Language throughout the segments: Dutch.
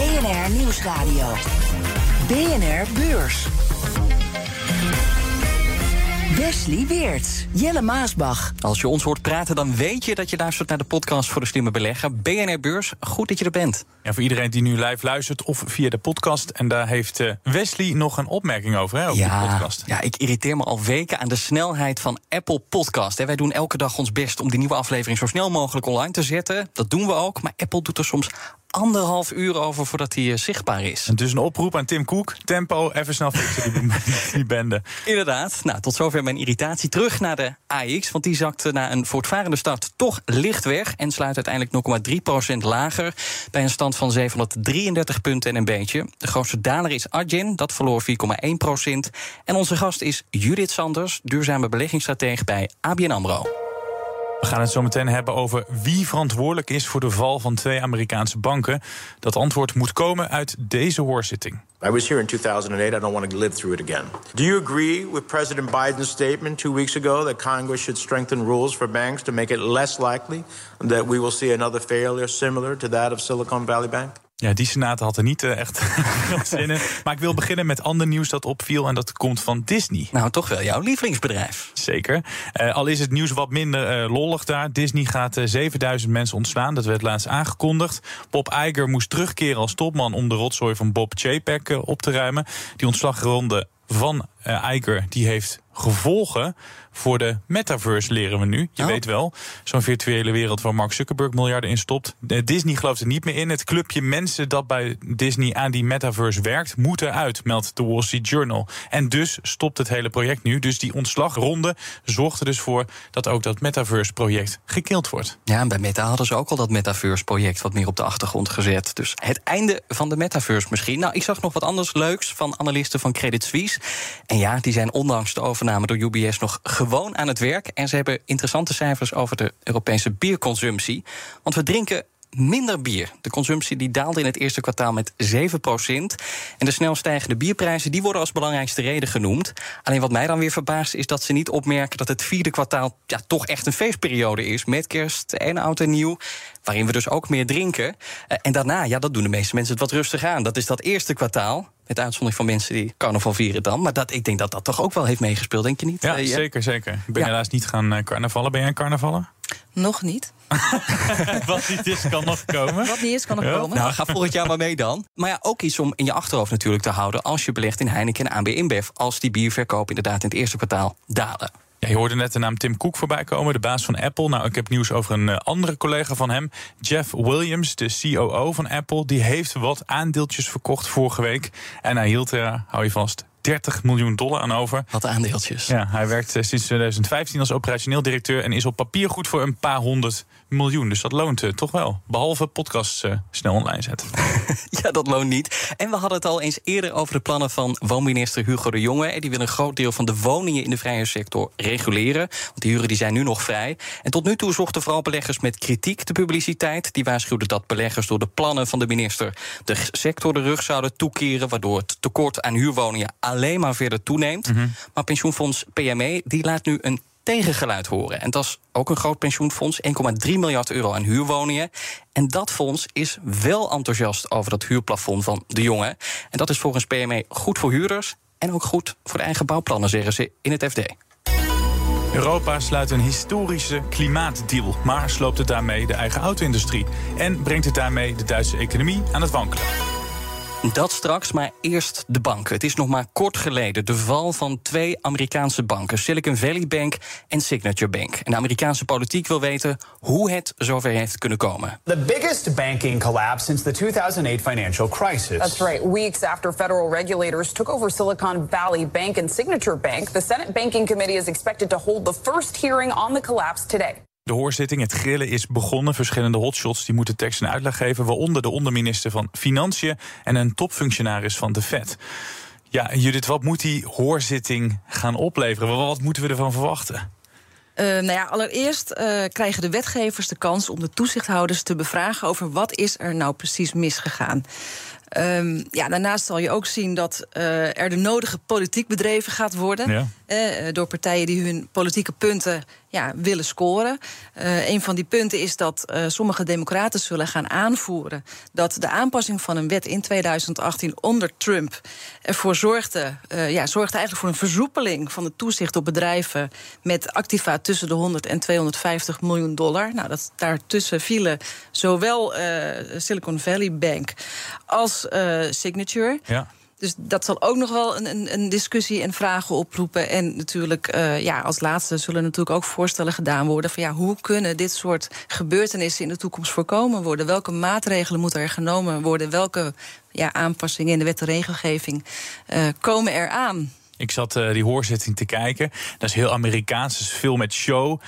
BNR Nieuwsradio. BNR Beurs. Wesley Weert, Jelle Maasbach. Als je ons hoort praten, dan weet je dat je luistert naar de podcast voor de slimme belegger. BNR Beurs, goed dat je er bent. Ja, voor iedereen die nu live luistert of via de podcast. En daar heeft eh, Wesley nog een opmerking over, hè, over ja, de podcast. Ja, ik irriteer me al weken aan de snelheid van Apple Podcast. Wij doen elke dag ons best om die nieuwe aflevering zo snel mogelijk online te zetten. Dat doen we ook, maar Apple doet er soms anderhalf uur over voordat hij uh, zichtbaar is. En dus een oproep aan Tim Cook. Tempo, even snel fixen die, die bende. Inderdaad. Nou, tot zover mijn irritatie. Terug naar de AX, want die zakte na een voortvarende start toch licht weg... en sluit uiteindelijk 0,3% lager bij een stand van 733 punten en een beetje. De grootste daler is Adyen, dat verloor 4,1% En onze gast is Judith Sanders, duurzame beleggingsstratege bij ABN AMRO. We gaan het zo meteen hebben over wie verantwoordelijk is voor de val van twee Amerikaanse banken. Dat antwoord moet komen uit deze hoorzitting. I was here in 2008. I don't want to live through it again. Do you agree with President Biden's statement two weeks ago that Congress should strengthen rules for banks to make it less likely that we will see another failure similar to that of Silicon Valley Bank? Ja, die senator had er niet uh, echt veel zin in. Maar ik wil beginnen met ander nieuws dat opviel. En dat komt van Disney. Nou, toch wel jouw lievelingsbedrijf. Zeker. Uh, al is het nieuws wat minder uh, lollig daar. Disney gaat 7000 mensen ontslaan. Dat werd laatst aangekondigd. Bob Iger moest terugkeren als topman om de rotzooi van Bob Chapek op te ruimen. Die ontslagronde van Iger die heeft gevolgen voor de metaverse, leren we nu. Je Oh. weet wel, zo'n virtuele wereld waar Mark Zuckerberg miljarden in stopt. De Disney gelooft er niet meer in. Het clubje mensen dat bij Disney aan die metaverse werkt, moet eruit, meldt de Wall Street Journal. En dus stopt het hele project nu. Dus die ontslagronde zorgt er dus voor dat ook dat metaverse-project gekild wordt. Ja, en bij Meta hadden ze ook al dat metaverse-project wat meer op de achtergrond gezet. Dus het einde van de metaverse misschien. Nou, ik zag nog wat anders leuks van analisten van Credit Suisse. En ja, die zijn ondanks de overname door UBS nog gewoon aan het werk. En ze hebben interessante cijfers over de Europese bierconsumptie. Want we drinken minder bier. De consumptie die daalde in het eerste kwartaal met 7% En de snel stijgende bierprijzen die worden als belangrijkste reden genoemd. Alleen wat mij dan weer verbaast is dat ze niet opmerken... dat het vierde kwartaal ja, toch echt een feestperiode is... met kerst en oud en nieuw, waarin we dus ook meer drinken. Eh, en daarna, ja, dat doen de meeste mensen het wat rustig aan. Dat is dat eerste kwartaal... Met uitzondering van mensen die carnaval vieren dan. Maar dat, ik denk dat dat toch ook wel heeft meegespeeld, denk je niet? Ja, eh, zeker, zeker. Ik ben Ja. helaas niet gaan eh, carnavallen. Ben jij een carnavallen? Nog niet. Wat niet is, kan nog komen. Wat niet is, kan nog Ja. komen. Nou, ga volgend jaar maar mee dan. Maar ja, ook iets om in je achterhoofd natuurlijk te houden... als je belegt in Heineken en AB InBev... als die bierverkoop inderdaad in het eerste kwartaal dalen. Ja, je hoorde net de naam Tim Cook voorbij komen, de baas van Apple. Nou, ik heb nieuws over een eh, andere collega van hem, Jeff Williams, de COO van Apple. Die heeft wat aandeeltjes verkocht vorige week. En hij hield er, hou je vast, 30 miljoen dollar aan over. Wat aandeeltjes. Ja, hij werkt eh, sinds 2015 als operationeel directeur en is op papier goed voor een paar honderd miljoen. Dus dat loont eh, toch wel. Behalve podcasts eh, snel online zetten. Ja, dat loont niet. En we hadden het al eens eerder over de plannen van woonminister Hugo de Jonge. En Die wil een groot deel van de woningen in de vrije sector reguleren. Want die huren die zijn nu nog vrij. En tot nu toe zochten vooral beleggers met kritiek de publiciteit. Die waarschuwden dat beleggers door de plannen van de minister de sector de rug zouden toekeren. Waardoor het tekort aan huurwoningen alleen maar verder toeneemt. Maar pensioenfonds PME die laat nu een tegengeluid horen. En dat is ook een groot pensioenfonds, 1,3 miljard euro aan huurwoningen. En dat fonds is wel enthousiast over dat huurplafond van de jongen. En dat is volgens PME goed voor huurders en ook goed voor de eigen bouwplannen, zeggen ze in het FD. Europa sluit een historische klimaatdeal, maar sloopt het daarmee de eigen auto-industrie en brengt het daarmee de Duitse economie aan het wankelen. Dat straks, maar eerst de banken. Het is nog maar kort geleden de val van twee Amerikaanse banken, Silicon Valley Bank en Signature Bank. En de Amerikaanse politiek wil weten hoe het zover heeft kunnen komen. The biggest banking collapse since the 2008 financial crisis. That's right. Weeks after federal regulators took over Silicon Valley Bank and Signature Bank, the Senate Banking Committee is expected to hold the first hearing on the collapse today. De hoorzitting, het grillen is begonnen. Verschillende hotshots die moeten tekst en uitleg geven, waaronder de onderminister van Financiën en een topfunctionaris van de Fed. Ja, Judith, wat moet die hoorzitting gaan opleveren? Wat moeten we ervan verwachten? Uh, nou ja, allereerst uh, krijgen de wetgevers de kans om de toezichthouders te bevragen over wat is er nou precies misgegaan. Um, ja, daarnaast zal je ook zien dat uh, er de nodige politiek bedreven gaat worden. Ja. Uh, door partijen die hun politieke punten ja, willen scoren. Uh, een van die punten is dat sommige democraten zullen gaan aanvoeren dat de aanpassing van een wet in 2018 onder Trump ervoor zorgde, ja, zorgde eigenlijk voor een versoepeling van de toezicht op bedrijven met activa tussen de 100 en 250 miljoen dollar. Nou, dat, daartussen vielen zowel Silicon Valley Bank als uh, Signature. Ja. Dus dat zal ook nog wel een, een, een discussie en vragen oproepen. En natuurlijk, uh, ja, als laatste zullen natuurlijk ook voorstellen gedaan worden van ja, hoe kunnen dit soort gebeurtenissen in de toekomst voorkomen worden? Welke maatregelen moeten er genomen worden? Welke ja, aanpassingen in de wet en regelgeving uh, komen er aan? Ik zat uh, die hoorzitting te kijken. Dat is heel Amerikaans, dus veel met show.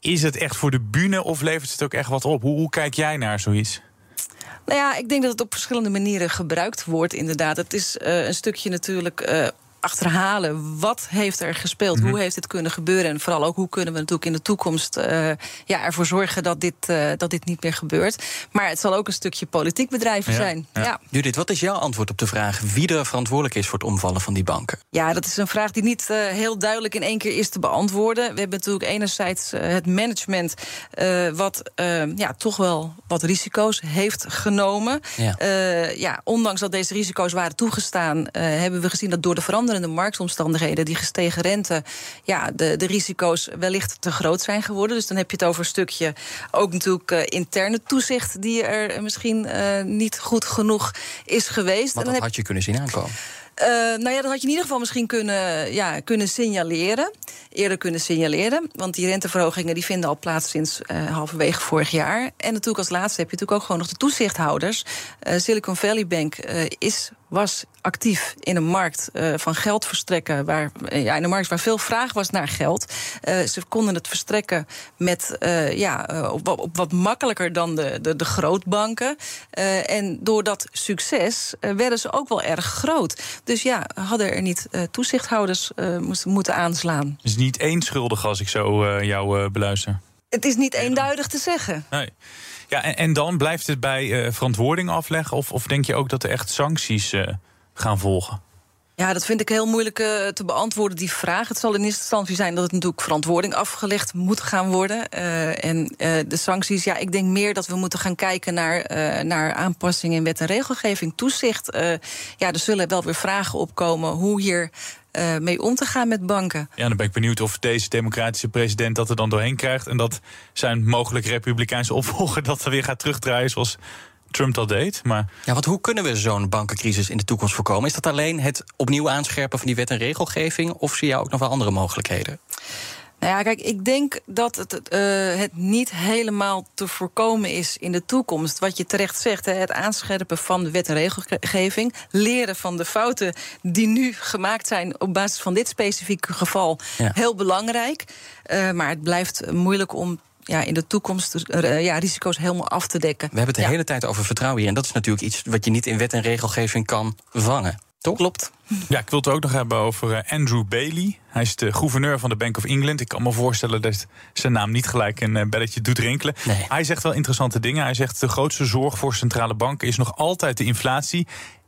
Is het echt voor de bühne of levert het ook echt wat op? Hoe, hoe kijk jij naar zoiets? Nou ja, ik denk dat het op verschillende manieren gebruikt wordt, inderdaad. Het is uh, een stukje natuurlijk. Uh, achterhalen. Wat heeft er gespeeld? Hoe mhm. heeft dit kunnen gebeuren? En vooral ook hoe kunnen we natuurlijk in de toekomst uh, ja, ervoor zorgen dat dit, uh, dat dit niet meer gebeurt. Maar het zal ook een stukje politiek bedrijven ja, zijn. Ja. ja. Judith, wat is jouw antwoord op de vraag wie er verantwoordelijk is voor het omvallen van die banken? Ja, dat is een vraag die niet uh, heel duidelijk in één keer is te beantwoorden. We hebben natuurlijk enerzijds het management, wat ja, toch wel wat risico's heeft genomen. Ja. ja, ondanks dat deze risico's waren toegestaan, hebben we gezien dat door de verandering de marktomstandigheden, die gestegen rente, ja, de, de risico's wellicht te groot zijn geworden. Dus dan heb je het over een stukje ook natuurlijk uh, interne toezicht, die er misschien uh, niet goed genoeg is geweest. Maar dat had je kunnen zien aankomen. Uh, nou ja, dat had je in ieder geval misschien kunnen, ja, kunnen signaleren. Eerder kunnen signaleren. Want die renteverhogingen die vinden al plaats sinds uh, halverwege vorig jaar. En natuurlijk als laatste heb je natuurlijk ook gewoon nog de toezichthouders. Uh, Silicon Valley Bank is was actief in een markt uh, van geld verstrekken. Waar, ja, in een markt waar veel vraag was naar geld. Uh, ze konden het verstrekken met, uh, ja, op, op, wat makkelijker dan de, de, de grootbanken. en door dat succes werden ze ook wel erg groot. Dus ja, hadden er niet toezichthouders moeten aanslaan. Het is niet één schuldig als ik zo jou beluister. Het is niet eenduidig te zeggen. Nee. Ja, en, dan blijft het bij uh, verantwoording afleggen? Of, of denk je ook dat er echt sancties uh, gaan volgen? Ja, dat vind ik heel moeilijk uh, te beantwoorden, die vraag. Het zal in eerste instantie zijn dat het natuurlijk verantwoording afgelegd moet gaan worden. En de sancties, ja, ik denk meer dat we moeten gaan kijken naar, naar aanpassingen in wet en regelgeving, toezicht. ja, er zullen wel weer vragen opkomen hoe hier uh, mee om te gaan met banken. Ja, dan ben ik benieuwd of deze democratische president dat er dan doorheen krijgt. En dat zijn mogelijk republikeinse opvolger dat er weer gaat terugdraaien zoals Trump dat deed. Maar... Ja, want hoe kunnen we zo'n bankencrisis in de toekomst voorkomen? Is dat alleen het opnieuw aanscherpen van die wet en regelgeving? Of zie je ook nog wel andere mogelijkheden? Nou ja, kijk, ik denk dat het, uh, het niet helemaal te voorkomen is in de toekomst. Wat je terecht zegt, hè, het aanscherpen van de wet en regelgeving. Leren van de fouten die nu gemaakt zijn op basis van dit specifieke geval. Ja. Heel belangrijk. Uh, maar het blijft moeilijk om ja, in de toekomst uh, ja, risico's helemaal af te dekken. We hebben het de hele tijd over vertrouwen hier. En dat is natuurlijk iets wat je niet in wet en regelgeving kan vangen. Toch? Klopt. Ja, ik wil het ook nog hebben over eh, Andrew Bailey. Hij is de gouverneur van de Bank of England. Ik kan me voorstellen dat zijn naam niet gelijk een eh, belletje doet rinkelen. Nee. Hij zegt wel interessante dingen. Hij zegt de grootste zorg voor centrale banken is nog altijd de inflatie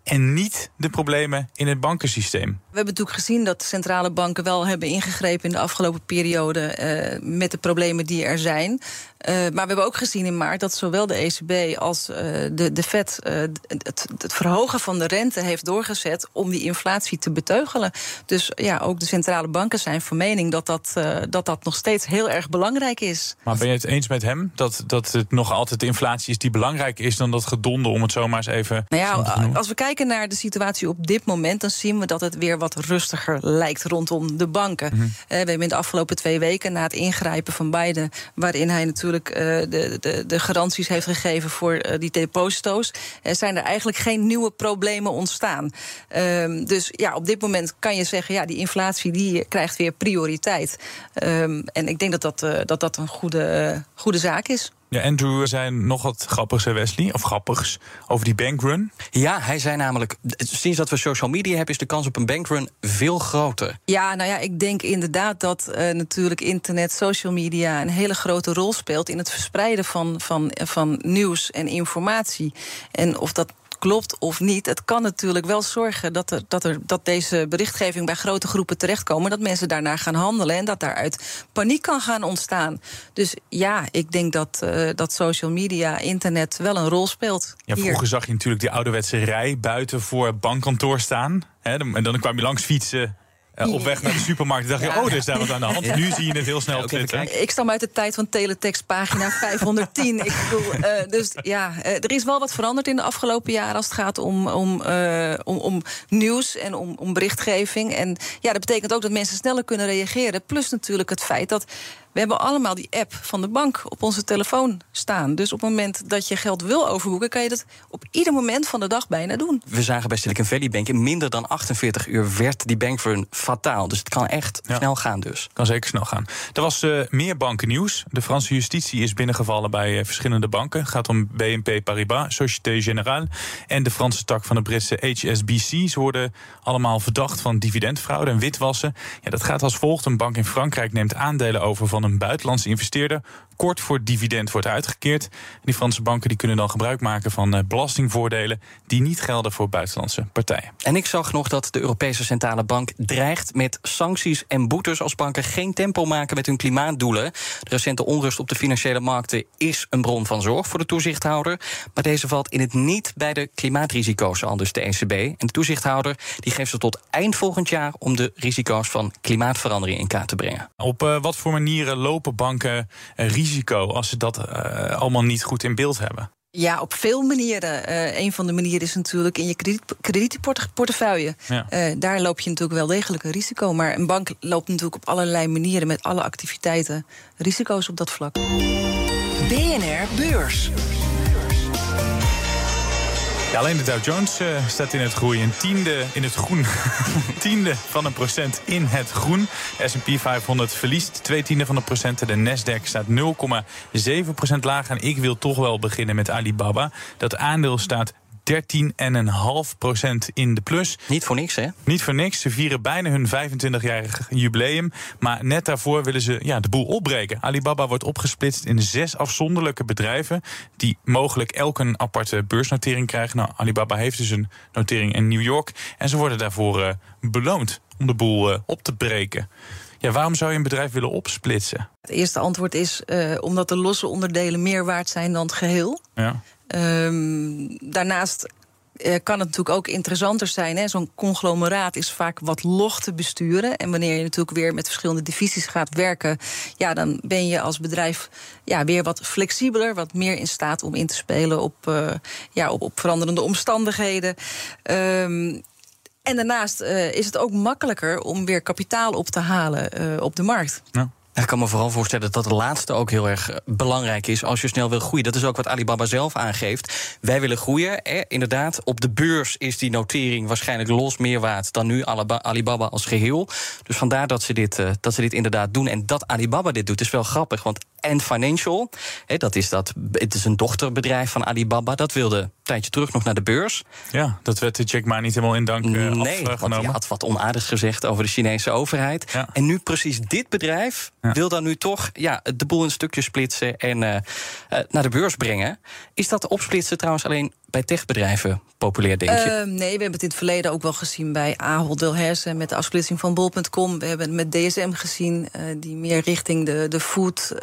en niet de problemen in het bankensysteem. We hebben natuurlijk gezien dat centrale banken wel hebben ingegrepen in de afgelopen periode uh, met de problemen die er zijn. Uh, maar we hebben ook gezien in maart dat zowel de ECB als uh, de, de Fed het, het, verhogen van de rente heeft doorgezet om die inflatie te beteugelen. Dus ja, ook de centrale banken zijn van mening dat dat, dat, dat nog steeds heel erg belangrijk is. Maar ben je het eens met hem dat, dat het nog altijd de inflatie is die belangrijker is dan dat gedonde, om het zomaar eens even. Nou ja, als we kijken naar de situatie op dit moment, dan zien we dat het weer wat rustiger lijkt rondom de banken. Mm -hmm. we hebben in de afgelopen twee weken na het ingrijpen van Biden, waarin hij natuurlijk eh, de, de, de garanties heeft gegeven voor eh, die deposito's, zijn er eigenlijk geen nieuwe problemen ontstaan. Ehm, dus ja, op dit moment kan je zeggen, ja, die inflatie die krijgt weer prioriteit. Ehm, en ik denk dat dat, eh, dat, dat een goede, goede zaak is. Ja, Andrew zei nog wat grappigs, Wesley, of grappigs, over die bankrun. Ja, hij zei namelijk, sinds dat we social media hebben... is de kans op een bankrun veel groter. Ja, nou ja, ik denk inderdaad dat eh, natuurlijk internet, social media... een hele grote rol speelt in het verspreiden van, van, van nieuws en informatie. En of dat klopt of niet. Het kan natuurlijk wel zorgen dat, er, dat, er, dat deze berichtgeving bij grote groepen terechtkomen. Dat mensen daarnaar gaan handelen en dat daaruit paniek kan gaan ontstaan. Dus ja, ik denk dat, uh, dat social media, internet wel een rol speelt. Ja, hier. vroeger zag je natuurlijk die ouderwetse rij buiten voor bankkantoor staan. Hè, en dan kwam je langs fietsen. Uh, op weg naar de supermarkt dacht je, ja. oh, er is daar wat aan de hand. Ja. Nu zie je het heel snel op Twitter. Ik stam uit de tijd van teletext pagina 510. ik bedoel, uh, dus ja, uh, er is wel wat veranderd in de afgelopen jaren... als het gaat om, om, om, om nieuws en om, om berichtgeving. En ja, dat betekent ook dat mensen sneller kunnen reageren. Plus natuurlijk het feit dat we hebben allemaal die app van de bank op onze telefoon staan. Dus op het moment dat je geld wil overboeken, kan je dat op ieder moment van de dag bijna doen. We zagen bij Silicon Valley Bank in minder dan 48 uur werd die bankrun fataal. Dus het kan echt ja. snel gaan dus. Kan zeker snel gaan. Er was uh, meer bankennieuws. De Franse justitie is binnengevallen bij uh, verschillende banken. Het gaat om BNP Paribas, Société Générale en de Franse tak van de Britse HSBC. Ze worden allemaal verdacht van dividendfraude en witwassen. Ja, dat gaat als volgt. Een bank in Frankrijk neemt aandelen over van een buitenlandse investeerder kort voor dividend wordt uitgekeerd. En die Franse banken die kunnen dan gebruik maken van uh, belastingvoordelen die niet gelden voor buitenlandse partijen. En ik zag nog dat de Europese Centrale Bank dreigt met sancties en boetes als banken geen tempo maken met hun klimaatdoelen. De recente onrust op de financiële markten is een bron van zorg voor de toezichthouder. Maar deze valt in het niet bij de klimaatrisico's, al dus de ECB. En de toezichthouder die geeft ze tot eind volgend jaar om de risico's van klimaatverandering in kaart te brengen. Op uh, wat voor manieren lopen banken uh, risico als ze dat uh, allemaal niet goed in beeld hebben? Ja, op veel manieren. Uh, een van de manieren is natuurlijk in je krediet, kredietportefeuille. Ja. Uh, daar loop je natuurlijk wel degelijk een risico. Maar een bank loopt natuurlijk op allerlei manieren met alle activiteiten risico's op dat vlak. BNR Beurs. Ja, alleen de Dow Jones uh, staat in het groeien. Een tiende in het groen. tiende van een procent in het groen. S&P 500 verliest twee tiende van een procent. De Nasdaq staat 0,7 procent lager. En ik wil toch wel beginnen met Alibaba. Dat aandeel staat 13,5% in de plus. Niet voor niks, hè? Niet voor niks. Ze vieren bijna hun 25-jarig jubileum. Maar net daarvoor willen ze ja, de boel opbreken. Alibaba wordt opgesplitst in zes afzonderlijke bedrijven. die mogelijk elk een aparte beursnotering krijgen. Nou, Alibaba heeft dus een notering in New York. En ze worden daarvoor uh, beloond om de boel uh, op te breken. Ja, waarom zou je een bedrijf willen opsplitsen? Het eerste antwoord is uh, omdat de losse onderdelen meer waard zijn dan het geheel. Ja. Um, daarnaast uh, kan het natuurlijk ook interessanter zijn. Zo'n conglomeraat is vaak wat log te besturen. En wanneer je natuurlijk weer met verschillende divisies gaat werken, ja, dan ben je als bedrijf ja, weer wat flexibeler, wat meer in staat om in te spelen op, uh, ja, op, veranderende omstandigheden. Um, en daarnaast uh, is het ook makkelijker om weer kapitaal op te halen op de markt. Ja. Ik kan me vooral voorstellen dat het laatste ook heel erg belangrijk is als je snel wil groeien. Dat is ook wat Alibaba zelf aangeeft. Wij willen groeien. Eh, inderdaad, op de beurs is die notering waarschijnlijk los meer waard dan nu Alibaba als geheel. Dus vandaar dat ze dit, uh, dat ze dit inderdaad doen. En dat Alibaba dit doet is wel grappig. Want Ant Financial, hè, dat is dat, het is een dochterbedrijf van Alibaba. Dat wilde een tijdje terug nog naar de beurs. Ja, dat werd de Jack Ma niet helemaal in dank uh, nee, want hij had wat onaardigs gezegd over de Chinese overheid. Ja. En nu precies dit bedrijf ja. wil dan nu toch ja, de boel in stukjes splitsen en uh, uh, naar de beurs brengen. Is dat opsplitsen trouwens alleen bij techbedrijven populair, denk je? Uh, nee, we hebben het in het verleden ook wel gezien bij Ahold Delhaize met de afsplitsing van bol.com. We hebben het met DSM gezien, uh, die meer richting de, de food, uh,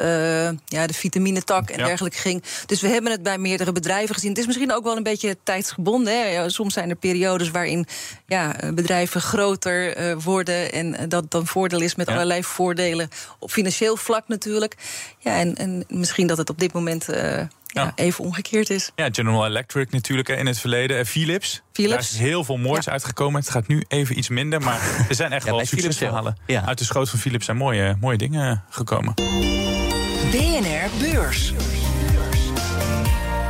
ja, de vitaminetak en ja. dergelijke ging. Dus we hebben het bij meerdere bedrijven gezien. Het is misschien ook wel een beetje tijdsgebonden. Hè? Soms zijn er periodes waarin ja, bedrijven groter worden en dat dan voordeel is met ja. allerlei voordelen op financieel vlak natuurlijk. Ja, en, en misschien dat het op dit moment ja, even omgekeerd is. Ja, General Electric natuurlijk in het verleden. En Philips. Philips. Daar is heel veel moois ja. uitgekomen. Het gaat nu even iets minder, maar er zijn echt ja, wel succesverhalen. Ja. Uit de schoot van Philips zijn mooie, mooie dingen gekomen. BNR Beurs.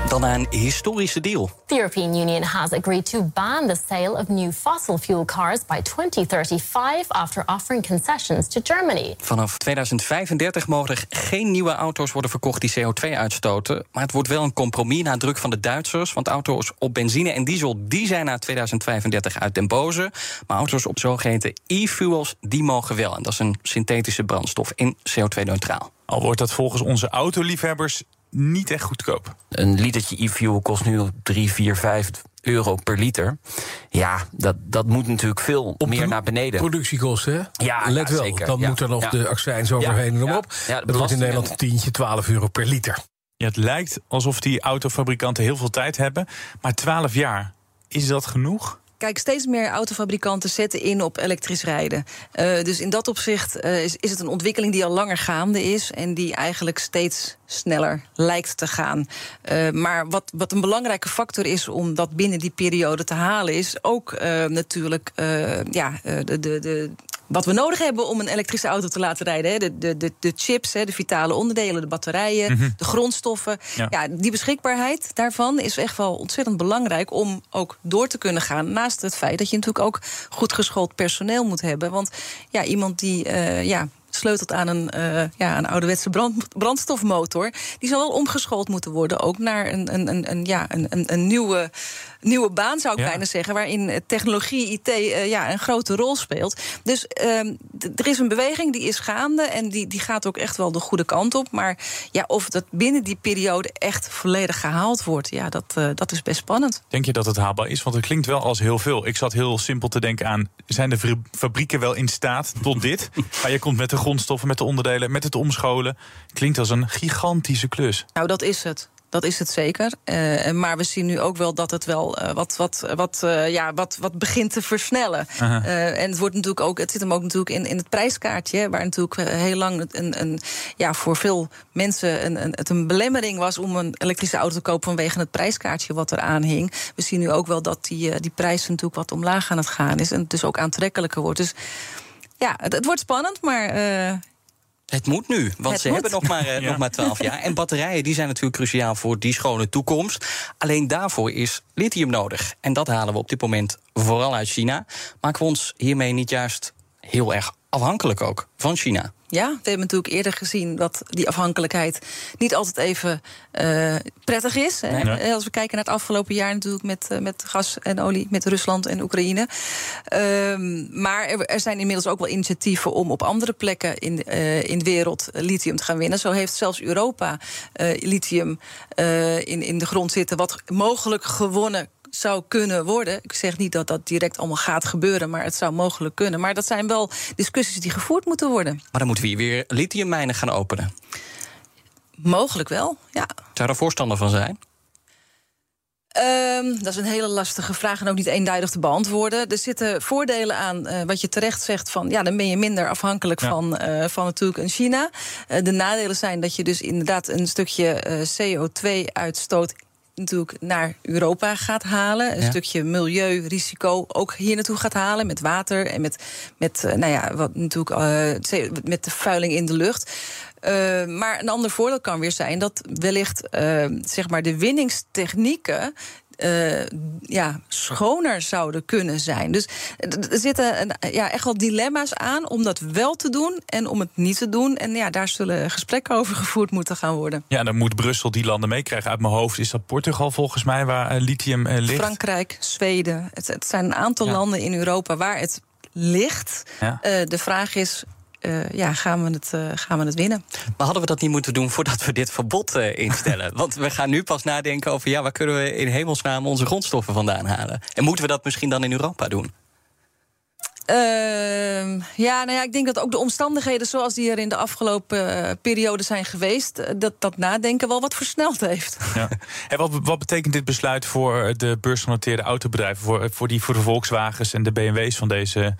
Dan naar een historische deal. The European Union has agreed to ban the sale of new fossil fuel cars by 2035 after offering concessions to Germany. Vanaf 2035 mogen er geen nieuwe auto's worden verkocht die CO2 uitstoten. Maar het wordt wel een compromis na druk van de Duitsers. Want auto's op benzine en diesel die zijn na 2035 uit den boze. Maar auto's op zogeheten e-fuels die mogen wel. En dat is een synthetische brandstof in CO2-neutraal. Al wordt dat volgens onze autoliefhebbers niet echt goedkoop. Een litertje e-fuel kost nu 3, 4, 5 euro per liter. Ja, dat, dat moet natuurlijk veel meer naar beneden. Productiekosten, hè? Ja, Let ja, wel, zeker. dan Ja, moet er nog ja. de accijns overheen en ja, dat wordt in Nederland en- een tientje, 12 euro per liter. Ja, het lijkt alsof die autofabrikanten heel veel tijd hebben. Maar 12 jaar, is dat genoeg? Kijk, steeds meer autofabrikanten zetten in op elektrisch rijden. Eh, dus in dat opzicht eh, is, is het een ontwikkeling die al langer gaande is en die eigenlijk steeds sneller lijkt te gaan. Eh, maar wat, wat een belangrijke factor is om dat binnen die periode te halen, is ook natuurlijk ja, de, de, de, wat we nodig hebben om een elektrische auto te laten rijden. Hè. De, de, de, de chips, hè, de vitale onderdelen, de batterijen, Mhm. de grondstoffen. Ja. Ja. die beschikbaarheid daarvan is echt wel ontzettend belangrijk om ook door te kunnen gaan. Naast het feit dat je natuurlijk ook goed geschoold personeel moet hebben. Want ja, iemand die eh, ja, sleutelt aan een, eh, ja, een ouderwetse brand, brandstofmotor, die zal wel omgeschoold moeten worden. Ook naar een, een, een, een, ja, een, een, een nieuwe, nieuwe baan, zou ik Ja. bijna zeggen. Waarin eh, technologie, IT eh, ja, een grote rol speelt. Dus ehm, er is een beweging die is gaande. En die, die gaat ook echt wel de goede kant op. Maar ja, of dat binnen die periode echt volledig gehaald wordt, ja, dat, eh, dat is best spannend. Denk je dat het haalbaar is? Want het klinkt wel als heel veel. Ik zat heel simpel te denken aan... zijn de fabri- fabrieken wel in staat tot dit? maar je komt met de grondstoffen, met de onderdelen, met het omscholen. Klinkt als een gigantische klus. Nou, dat is het. Dat is het zeker. Eh, maar we zien nu ook wel dat het wel eh, wat, wat, wat, eh, ja, wat, wat begint te versnellen. En het, wordt natuurlijk ook, het zit hem ook natuurlijk in, in het prijskaartje. Waar natuurlijk heel lang een, een, ja, voor veel mensen een, een, het een belemmering was om een elektrische auto te kopen vanwege het prijskaartje wat eraan hing. We zien nu ook wel dat die, die prijs natuurlijk wat omlaag aan het gaan is. En het dus ook aantrekkelijker wordt. Dus ja, het, het wordt spannend, maar. Het moet nu, want Het ze moet. hebben nog maar, eh, Ja. nog maar 12 jaar. En batterijen die zijn natuurlijk cruciaal voor die schone toekomst. Alleen daarvoor is lithium nodig. En dat halen we op dit moment vooral uit China. Maken we ons hiermee niet juist heel erg afhankelijk ook van China? Ja, we hebben natuurlijk eerder gezien dat die afhankelijkheid niet altijd even eh, prettig is. Nee. Eh, Als we kijken naar het afgelopen jaar natuurlijk met, eh, met gas en olie, met Rusland en Oekraïne. Ehm, maar er, er zijn inmiddels ook wel initiatieven om op andere plekken in, in de wereld lithium te gaan winnen. Zo heeft zelfs Europa lithium in, in de grond zitten, wat mogelijk gewonnen zou kunnen worden. Ik zeg niet dat dat direct allemaal gaat gebeuren, maar het zou mogelijk kunnen. Maar dat zijn wel discussies die gevoerd moeten worden. Maar dan moeten we hier weer lithiummijnen gaan openen. Mogelijk wel, ja. Zou daar voorstander van zijn? Ehm, dat is een hele lastige vraag en ook niet eenduidig te beantwoorden. Er zitten voordelen aan, eh, wat je terecht zegt, van ja, dan ben je minder afhankelijk Ja. van, eh, van natuurlijk een China. Eh, de nadelen zijn dat je dus inderdaad een stukje eh, CO2-uitstoot natuurlijk naar Europa gaat halen. Een Ja. stukje milieurisico ook hier naartoe gaat halen met water en met, met eh, nou ja, wat natuurlijk eh, met de vuiling in de lucht. Eh, maar een ander voordeel kan weer zijn dat wellicht zeg maar de winningstechnieken. Eh, ja, schoner zouden kunnen zijn. Dus er zitten ja, echt wel dilemma's aan om dat wel te doen en om het niet te doen. En ja, daar zullen gesprekken over gevoerd moeten gaan worden. Ja, dan moet Brussel die landen meekrijgen. Uit mijn hoofd is dat Portugal volgens mij waar eh, lithium eh, ligt. Frankrijk, Zweden. Het, het zijn een aantal Ja. landen in Europa waar het ligt. Ja. De vraag is. Eh, ja, gaan we, het, eh, gaan we het winnen? Maar hadden we dat niet moeten doen voordat we dit verbod eh, instellen? Want we gaan nu pas nadenken over... ja, waar kunnen we in hemelsnaam onze grondstoffen vandaan halen? En moeten we dat misschien dan in Europa doen? Ehm, ja, nou ja, ik denk dat ook de omstandigheden zoals die er in de afgelopen periode zijn geweest, dat dat nadenken wel wat versneld heeft. Ja. En wat, wat betekent dit besluit voor de beursgenoteerde autobedrijven? Voor, voor, die, voor de Volkswagens en de BMW's van deze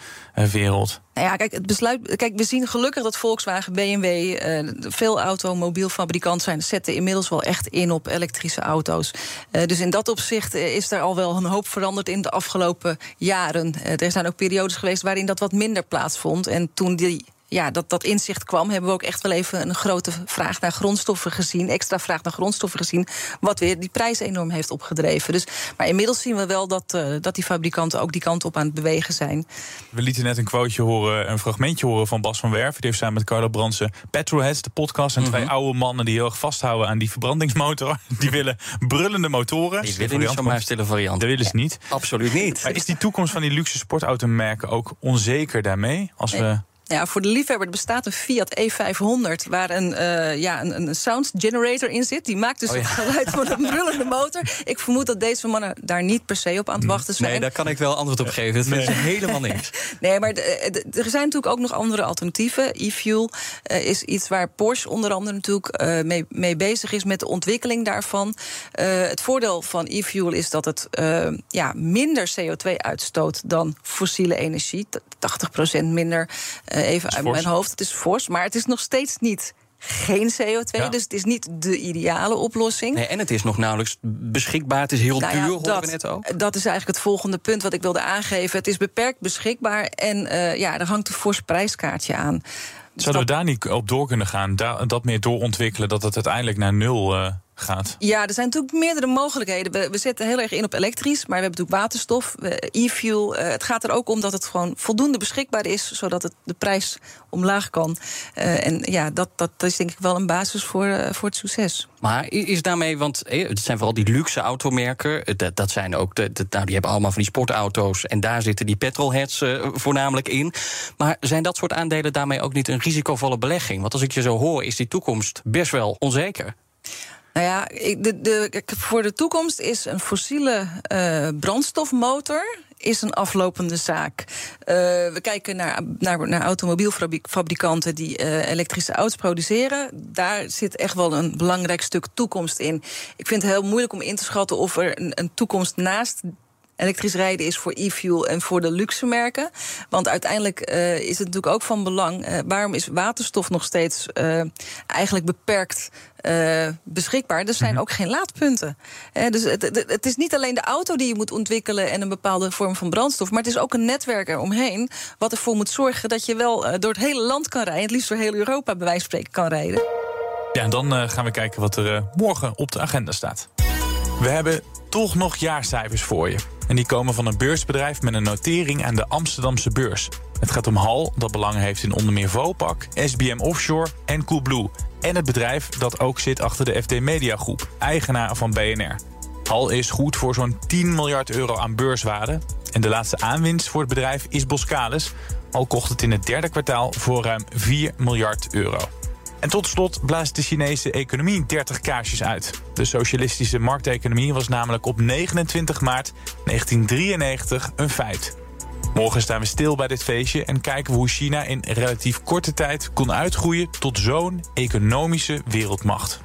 wereld? Nou ja, kijk, het besluit. Kijk, we zien gelukkig dat Volkswagen, BMW, eh, veel automobielfabrikanten zijn, zetten inmiddels wel echt in op elektrische auto's. Eh, dus in dat opzicht eh, is er al wel een hoop veranderd in de afgelopen jaren. Er zijn ook periodes geweest waarin dat wat minder plaatsvond. En toen die ja, dat, dat inzicht kwam, hebben we ook echt wel even een grote vraag naar grondstoffen gezien. Extra vraag naar grondstoffen gezien. Wat weer die prijs enorm heeft opgedreven. Dus, maar inmiddels zien we wel dat, uh, dat die fabrikanten ook die kant op aan het bewegen zijn. We lieten net een quoteje horen, een fragmentje horen van Bas van Werven. Die heeft samen met Carlo Bransen Petrolheads, de podcast. En mm -hmm. twee oude mannen die heel erg vasthouden aan die verbrandingsmotor. Die willen brullende motoren. Die willen niet zomaar stille variant. Dat willen ze niet. Absoluut niet. Maar is die toekomst van die luxe sportautomerken ook onzeker daarmee? Als nee. we ja, voor de liefhebber bestaat een Fiat E500 waar een, uh, ja, een, een sound generator in zit. Die maakt dus oh, ja. het geluid van een brullende motor. Ik vermoed dat deze mannen daar niet per se op aan het wachten zijn. Nee, daar kan ik wel antwoord op geven. Dat nee. is helemaal niks. Nee, maar er zijn natuurlijk ook nog andere alternatieven. E-fuel uh, is iets waar Porsche onder andere natuurlijk uh, mee, mee, bezig is met de ontwikkeling daarvan. het voordeel van e-fuel is dat het ja, minder CO2 uitstoot dan fossiele energie. 80% minder. Uh, even uit mijn hoofd. Het is fors, maar het is nog steeds niet geen CO2. Ja. Dus het is niet de ideale oplossing. Nee, en het is nog nauwelijks beschikbaar. Het is heel nou ja, duur, horen we net ook. Dat is eigenlijk het volgende punt wat ik wilde aangeven. Het is beperkt beschikbaar en uh, ja, er hangt een fors prijskaartje aan. Zouden we daar niet op door kunnen gaan? Da dat meer doorontwikkelen, dat het uiteindelijk naar nul uh, gaat? Ja, er zijn natuurlijk meerdere mogelijkheden. We, we zetten heel erg in op elektrisch, maar we hebben natuurlijk waterstof, e-fuel. Uh, het gaat er ook om dat het gewoon voldoende beschikbaar is, zodat het de prijs omlaag kan. Uh, en ja, dat, dat is denk ik wel een basis voor, uh, voor het succes. Maar is daarmee, want het zijn vooral die luxe automerken. Dat, dat zijn ook, de, de, nou, die hebben allemaal van die sportauto's. En daar zitten die petrolheads uh, voornamelijk in. Maar zijn dat soort aandelen daarmee ook niet een risicovolle belegging? Want als ik je zo hoor, is die toekomst best wel onzeker. Nou ja, de, de, voor de toekomst is een fossiele uh, brandstofmotor is een aflopende zaak. Uh, we kijken naar, naar, naar automobielfabrikanten die uh, elektrische auto's produceren. Daar zit echt wel een belangrijk stuk toekomst in. Ik vind het heel moeilijk om in te schatten of er een, een toekomst naast elektrisch rijden is voor e-fuel en voor de luxe merken. Want uiteindelijk uh, is het natuurlijk ook van belang. Uh, waarom is waterstof nog steeds uh, eigenlijk beperkt beschikbaar. Er zijn ook geen laadpunten. Dus het, het, is niet alleen de auto die je moet ontwikkelen en een bepaalde vorm van brandstof, maar het is ook een netwerk eromheen. Wat ervoor moet zorgen dat je wel door het hele land kan rijden, het liefst door heel Europa bij wijze van spreken kan rijden. Ja, en dan gaan we kijken wat er morgen op de agenda staat. We hebben toch nog jaarcijfers voor je. En die komen van een beursbedrijf met een notering aan de Amsterdamse beurs. Het gaat om HAL, dat belang heeft in onder meer Vopak, SBM Offshore en Coolblue. En het bedrijf dat ook zit achter de FD Media Groep, eigenaar van BNR. HAL is goed voor zo'n 10 miljard euro aan beurswaarde. En de laatste aanwinst voor het bedrijf is Boskalis. Al kocht het in het derde kwartaal voor ruim 4 miljard euro. En tot slot blaast de Chinese economie 30 kaarsjes uit. De socialistische markteconomie was namelijk op 29 maart 1993 een feit. Morgen staan we stil bij dit feestje en kijken we hoe China in relatief korte tijd kon uitgroeien tot zo'n economische wereldmacht.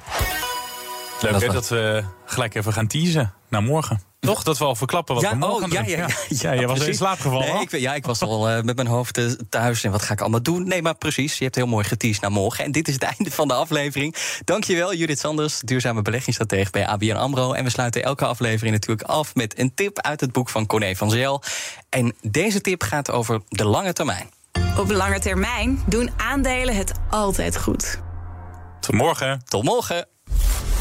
Leuk dat, dat we gelijk even gaan teasen naar morgen. Toch? Dat we al verklappen wat ja, we morgen oh, ja, ja, ja, ja, ja, je was in slaap gevallen. Nee, ik, ja, ik was al uh, met mijn hoofd uh, thuis en wat ga ik allemaal doen? Nee, maar precies, je hebt heel mooi geteased naar morgen. En dit is het einde van de aflevering. Dankjewel, Judith Sanders, duurzame beleggingsstratege bij ABN AMRO. En we sluiten elke aflevering natuurlijk af met een tip uit het boek van Corné van Zel. En deze tip gaat over de lange termijn. Op lange termijn doen aandelen het altijd goed. Tot morgen. Tot morgen.